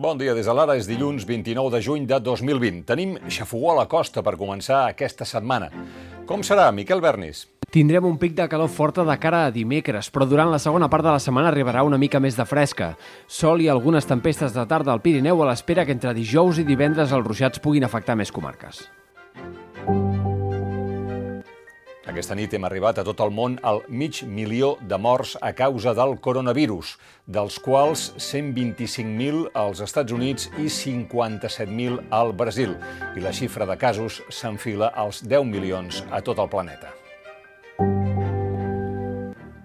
Bon dia, des de l'ara és dilluns 29 de juny de 2020. Tenim xafogó a la costa per començar aquesta setmana. Com serà, Miquel Bernis? Tindrem un pic de calor forta de cara a dimecres, però durant la segona part de la setmana arribarà una mica més de fresca. Sol i algunes tempestes de tarda al Pirineu a l'espera que entre dijous i divendres els ruixats puguin afectar més comarques. Aquesta nit hem arribat a tot el món al mig milió de morts a causa del coronavirus, dels quals 125.000 als Estats Units i 57.000 al Brasil. I la xifra de casos s'enfila als 10 milions a tot el planeta.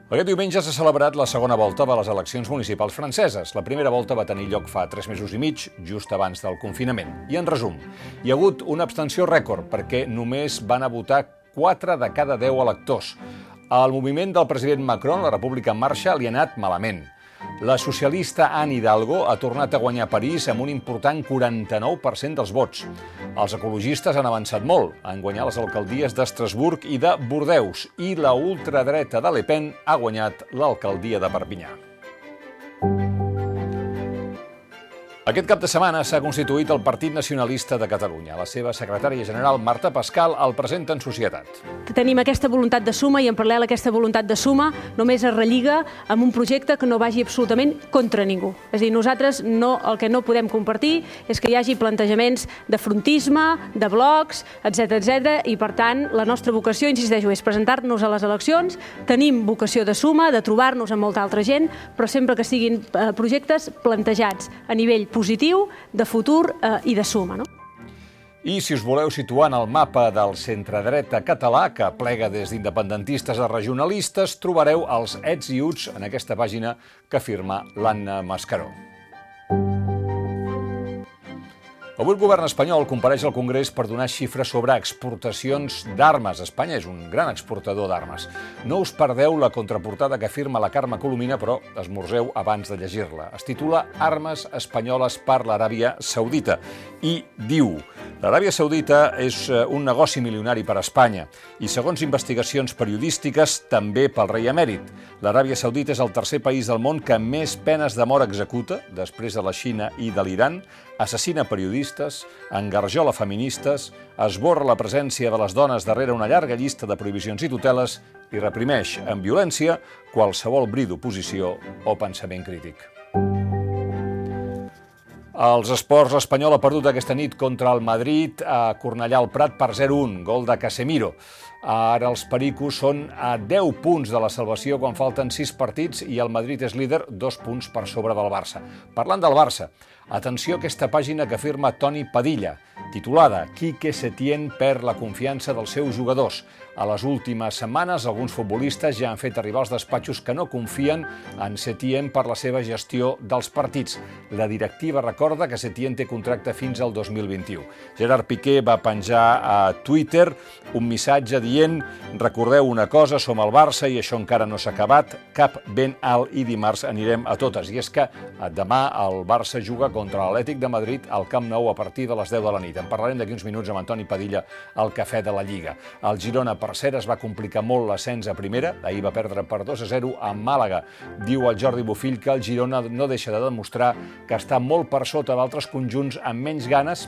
Aquest diumenge s'ha celebrat la segona volta de les eleccions municipals franceses. La primera volta va tenir lloc fa tres mesos i mig, just abans del confinament. I en resum, hi ha hagut una abstenció rècord perquè només van a votar 4 de cada 10 electors. Al moviment del president Macron, la República en Marxa, li ha anat malament. La socialista Anne Hidalgo ha tornat a guanyar París amb un important 49% dels vots. Els ecologistes han avançat molt, han guanyat les alcaldies d'Estrasburg i de Bordeus, i la ultradreta de Le Pen ha guanyat l'alcaldia de Perpinyà. Aquest cap de setmana s'ha constituït el Partit Nacionalista de Catalunya. La seva secretària general, Marta Pascal, el presenta en societat. Tenim aquesta voluntat de suma i en paral·lel aquesta voluntat de suma només es relliga amb un projecte que no vagi absolutament contra ningú. És a dir, nosaltres no, el que no podem compartir és que hi hagi plantejaments de frontisme, de blocs, etc etc. i per tant la nostra vocació, insisteixo, és presentar-nos a les eleccions, tenim vocació de suma, de trobar-nos amb molta altra gent, però sempre que siguin eh, projectes plantejats a nivell positiu, de futur eh, i de suma. No? I si us voleu situar en el mapa del centre-dreta català, que plega des d'independentistes a regionalistes, trobareu els ets i uts en aquesta pàgina que firma l'Anna Mascaró. Avui el govern espanyol compareix al Congrés per donar xifres sobre exportacions d'armes. Espanya és un gran exportador d'armes. No us perdeu la contraportada que firma la Carme Colomina, però esmorzeu abans de llegir-la. Es titula Armes espanyoles per l'Aràbia Saudita i diu l'Aràbia Saudita és eh, un negoci milionari per a Espanya i, segons investigacions periodístiques, també pel rei emèrit. L'Aràbia Saudita és el tercer país del món que més penes de mort executa, després de la Xina i de l'Iran, assassina periodistes, engarjola feministes, esborra la presència de les dones darrere una llarga llista de prohibicions i tuteles i reprimeix amb violència qualsevol bri d'oposició o pensament crític. Els esports, l'Espanyol ha perdut aquesta nit contra el Madrid a Cornellà al Prat per 0-1, gol de Casemiro. Ara els pericos són a 10 punts de la salvació quan falten 6 partits i el Madrid és líder, dos punts per sobre del Barça. Parlant del Barça, atenció a aquesta pàgina que firma Toni Padilla, titulada Quique Setién perd la confiança dels seus jugadors. A les últimes setmanes, alguns futbolistes ja han fet arribar als despatxos que no confien en Setién per la seva gestió dels partits. La directiva recorda que Setién té contracte fins al 2021. Gerard Piqué va penjar a Twitter un missatge dient recordeu una cosa, som el Barça i això encara no s'ha acabat, cap ben alt i dimarts anirem a totes. I és que demà el Barça juga contra l'Atlètic de Madrid al Camp Nou a partir de les 10 de la nit. En parlarem d'aquí uns minuts amb Antoni Padilla al Cafè de la Lliga. El Girona, per cert, es va complicar molt l'ascens a primera. Ahir va perdre per 2 a 0 a Màlaga. Diu el Jordi Bofill que el Girona no deixa de demostrar que està molt per sota d'altres conjunts amb menys ganes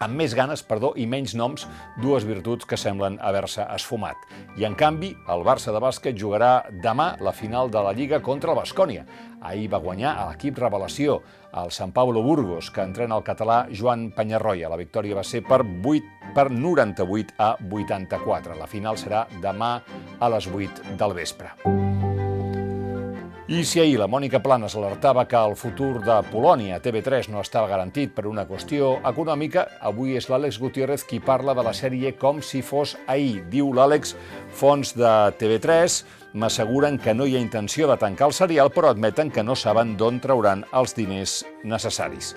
amb més ganes perdó, i menys noms, dues virtuts que semblen haver-se esfumat. I, en canvi, el Barça de bàsquet jugarà demà la final de la Lliga contra el Bascònia. Ahir va guanyar a l'equip revelació, el Sant Pablo Burgos, que entrena el català Joan Penyarroia. La victòria va ser per 8 per 98 a 84. La final serà demà a les 8 del vespre. I si ahir la Mònica Planes alertava que el futur de Polònia a TV3 no estava garantit per una qüestió econòmica, avui és l'Àlex Gutiérrez qui parla de la sèrie com si fos ahir. Diu l'Àlex, fons de TV3 m'asseguren que no hi ha intenció de tancar el serial, però admeten que no saben d'on trauran els diners necessaris.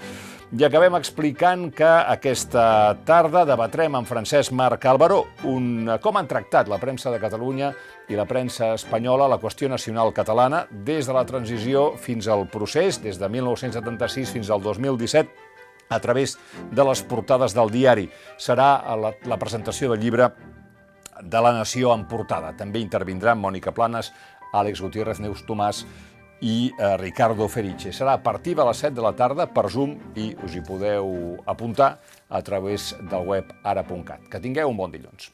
I acabem explicant que aquesta tarda debatrem amb Francesc Marc Álvaro un, com han tractat la premsa de Catalunya i la premsa espanyola la qüestió nacional catalana des de la transició fins al procés, des de 1976 fins al 2017, a través de les portades del diari. Serà la, la presentació del llibre de la Nació en portada. També intervindran Mònica Planes, Àlex Gutiérrez, Neus Tomàs i eh, Ricardo Feriche. Serà a partir de les 7 de la tarda per Zoom i us hi podeu apuntar a través del web ara.cat. Que tingueu un bon dilluns.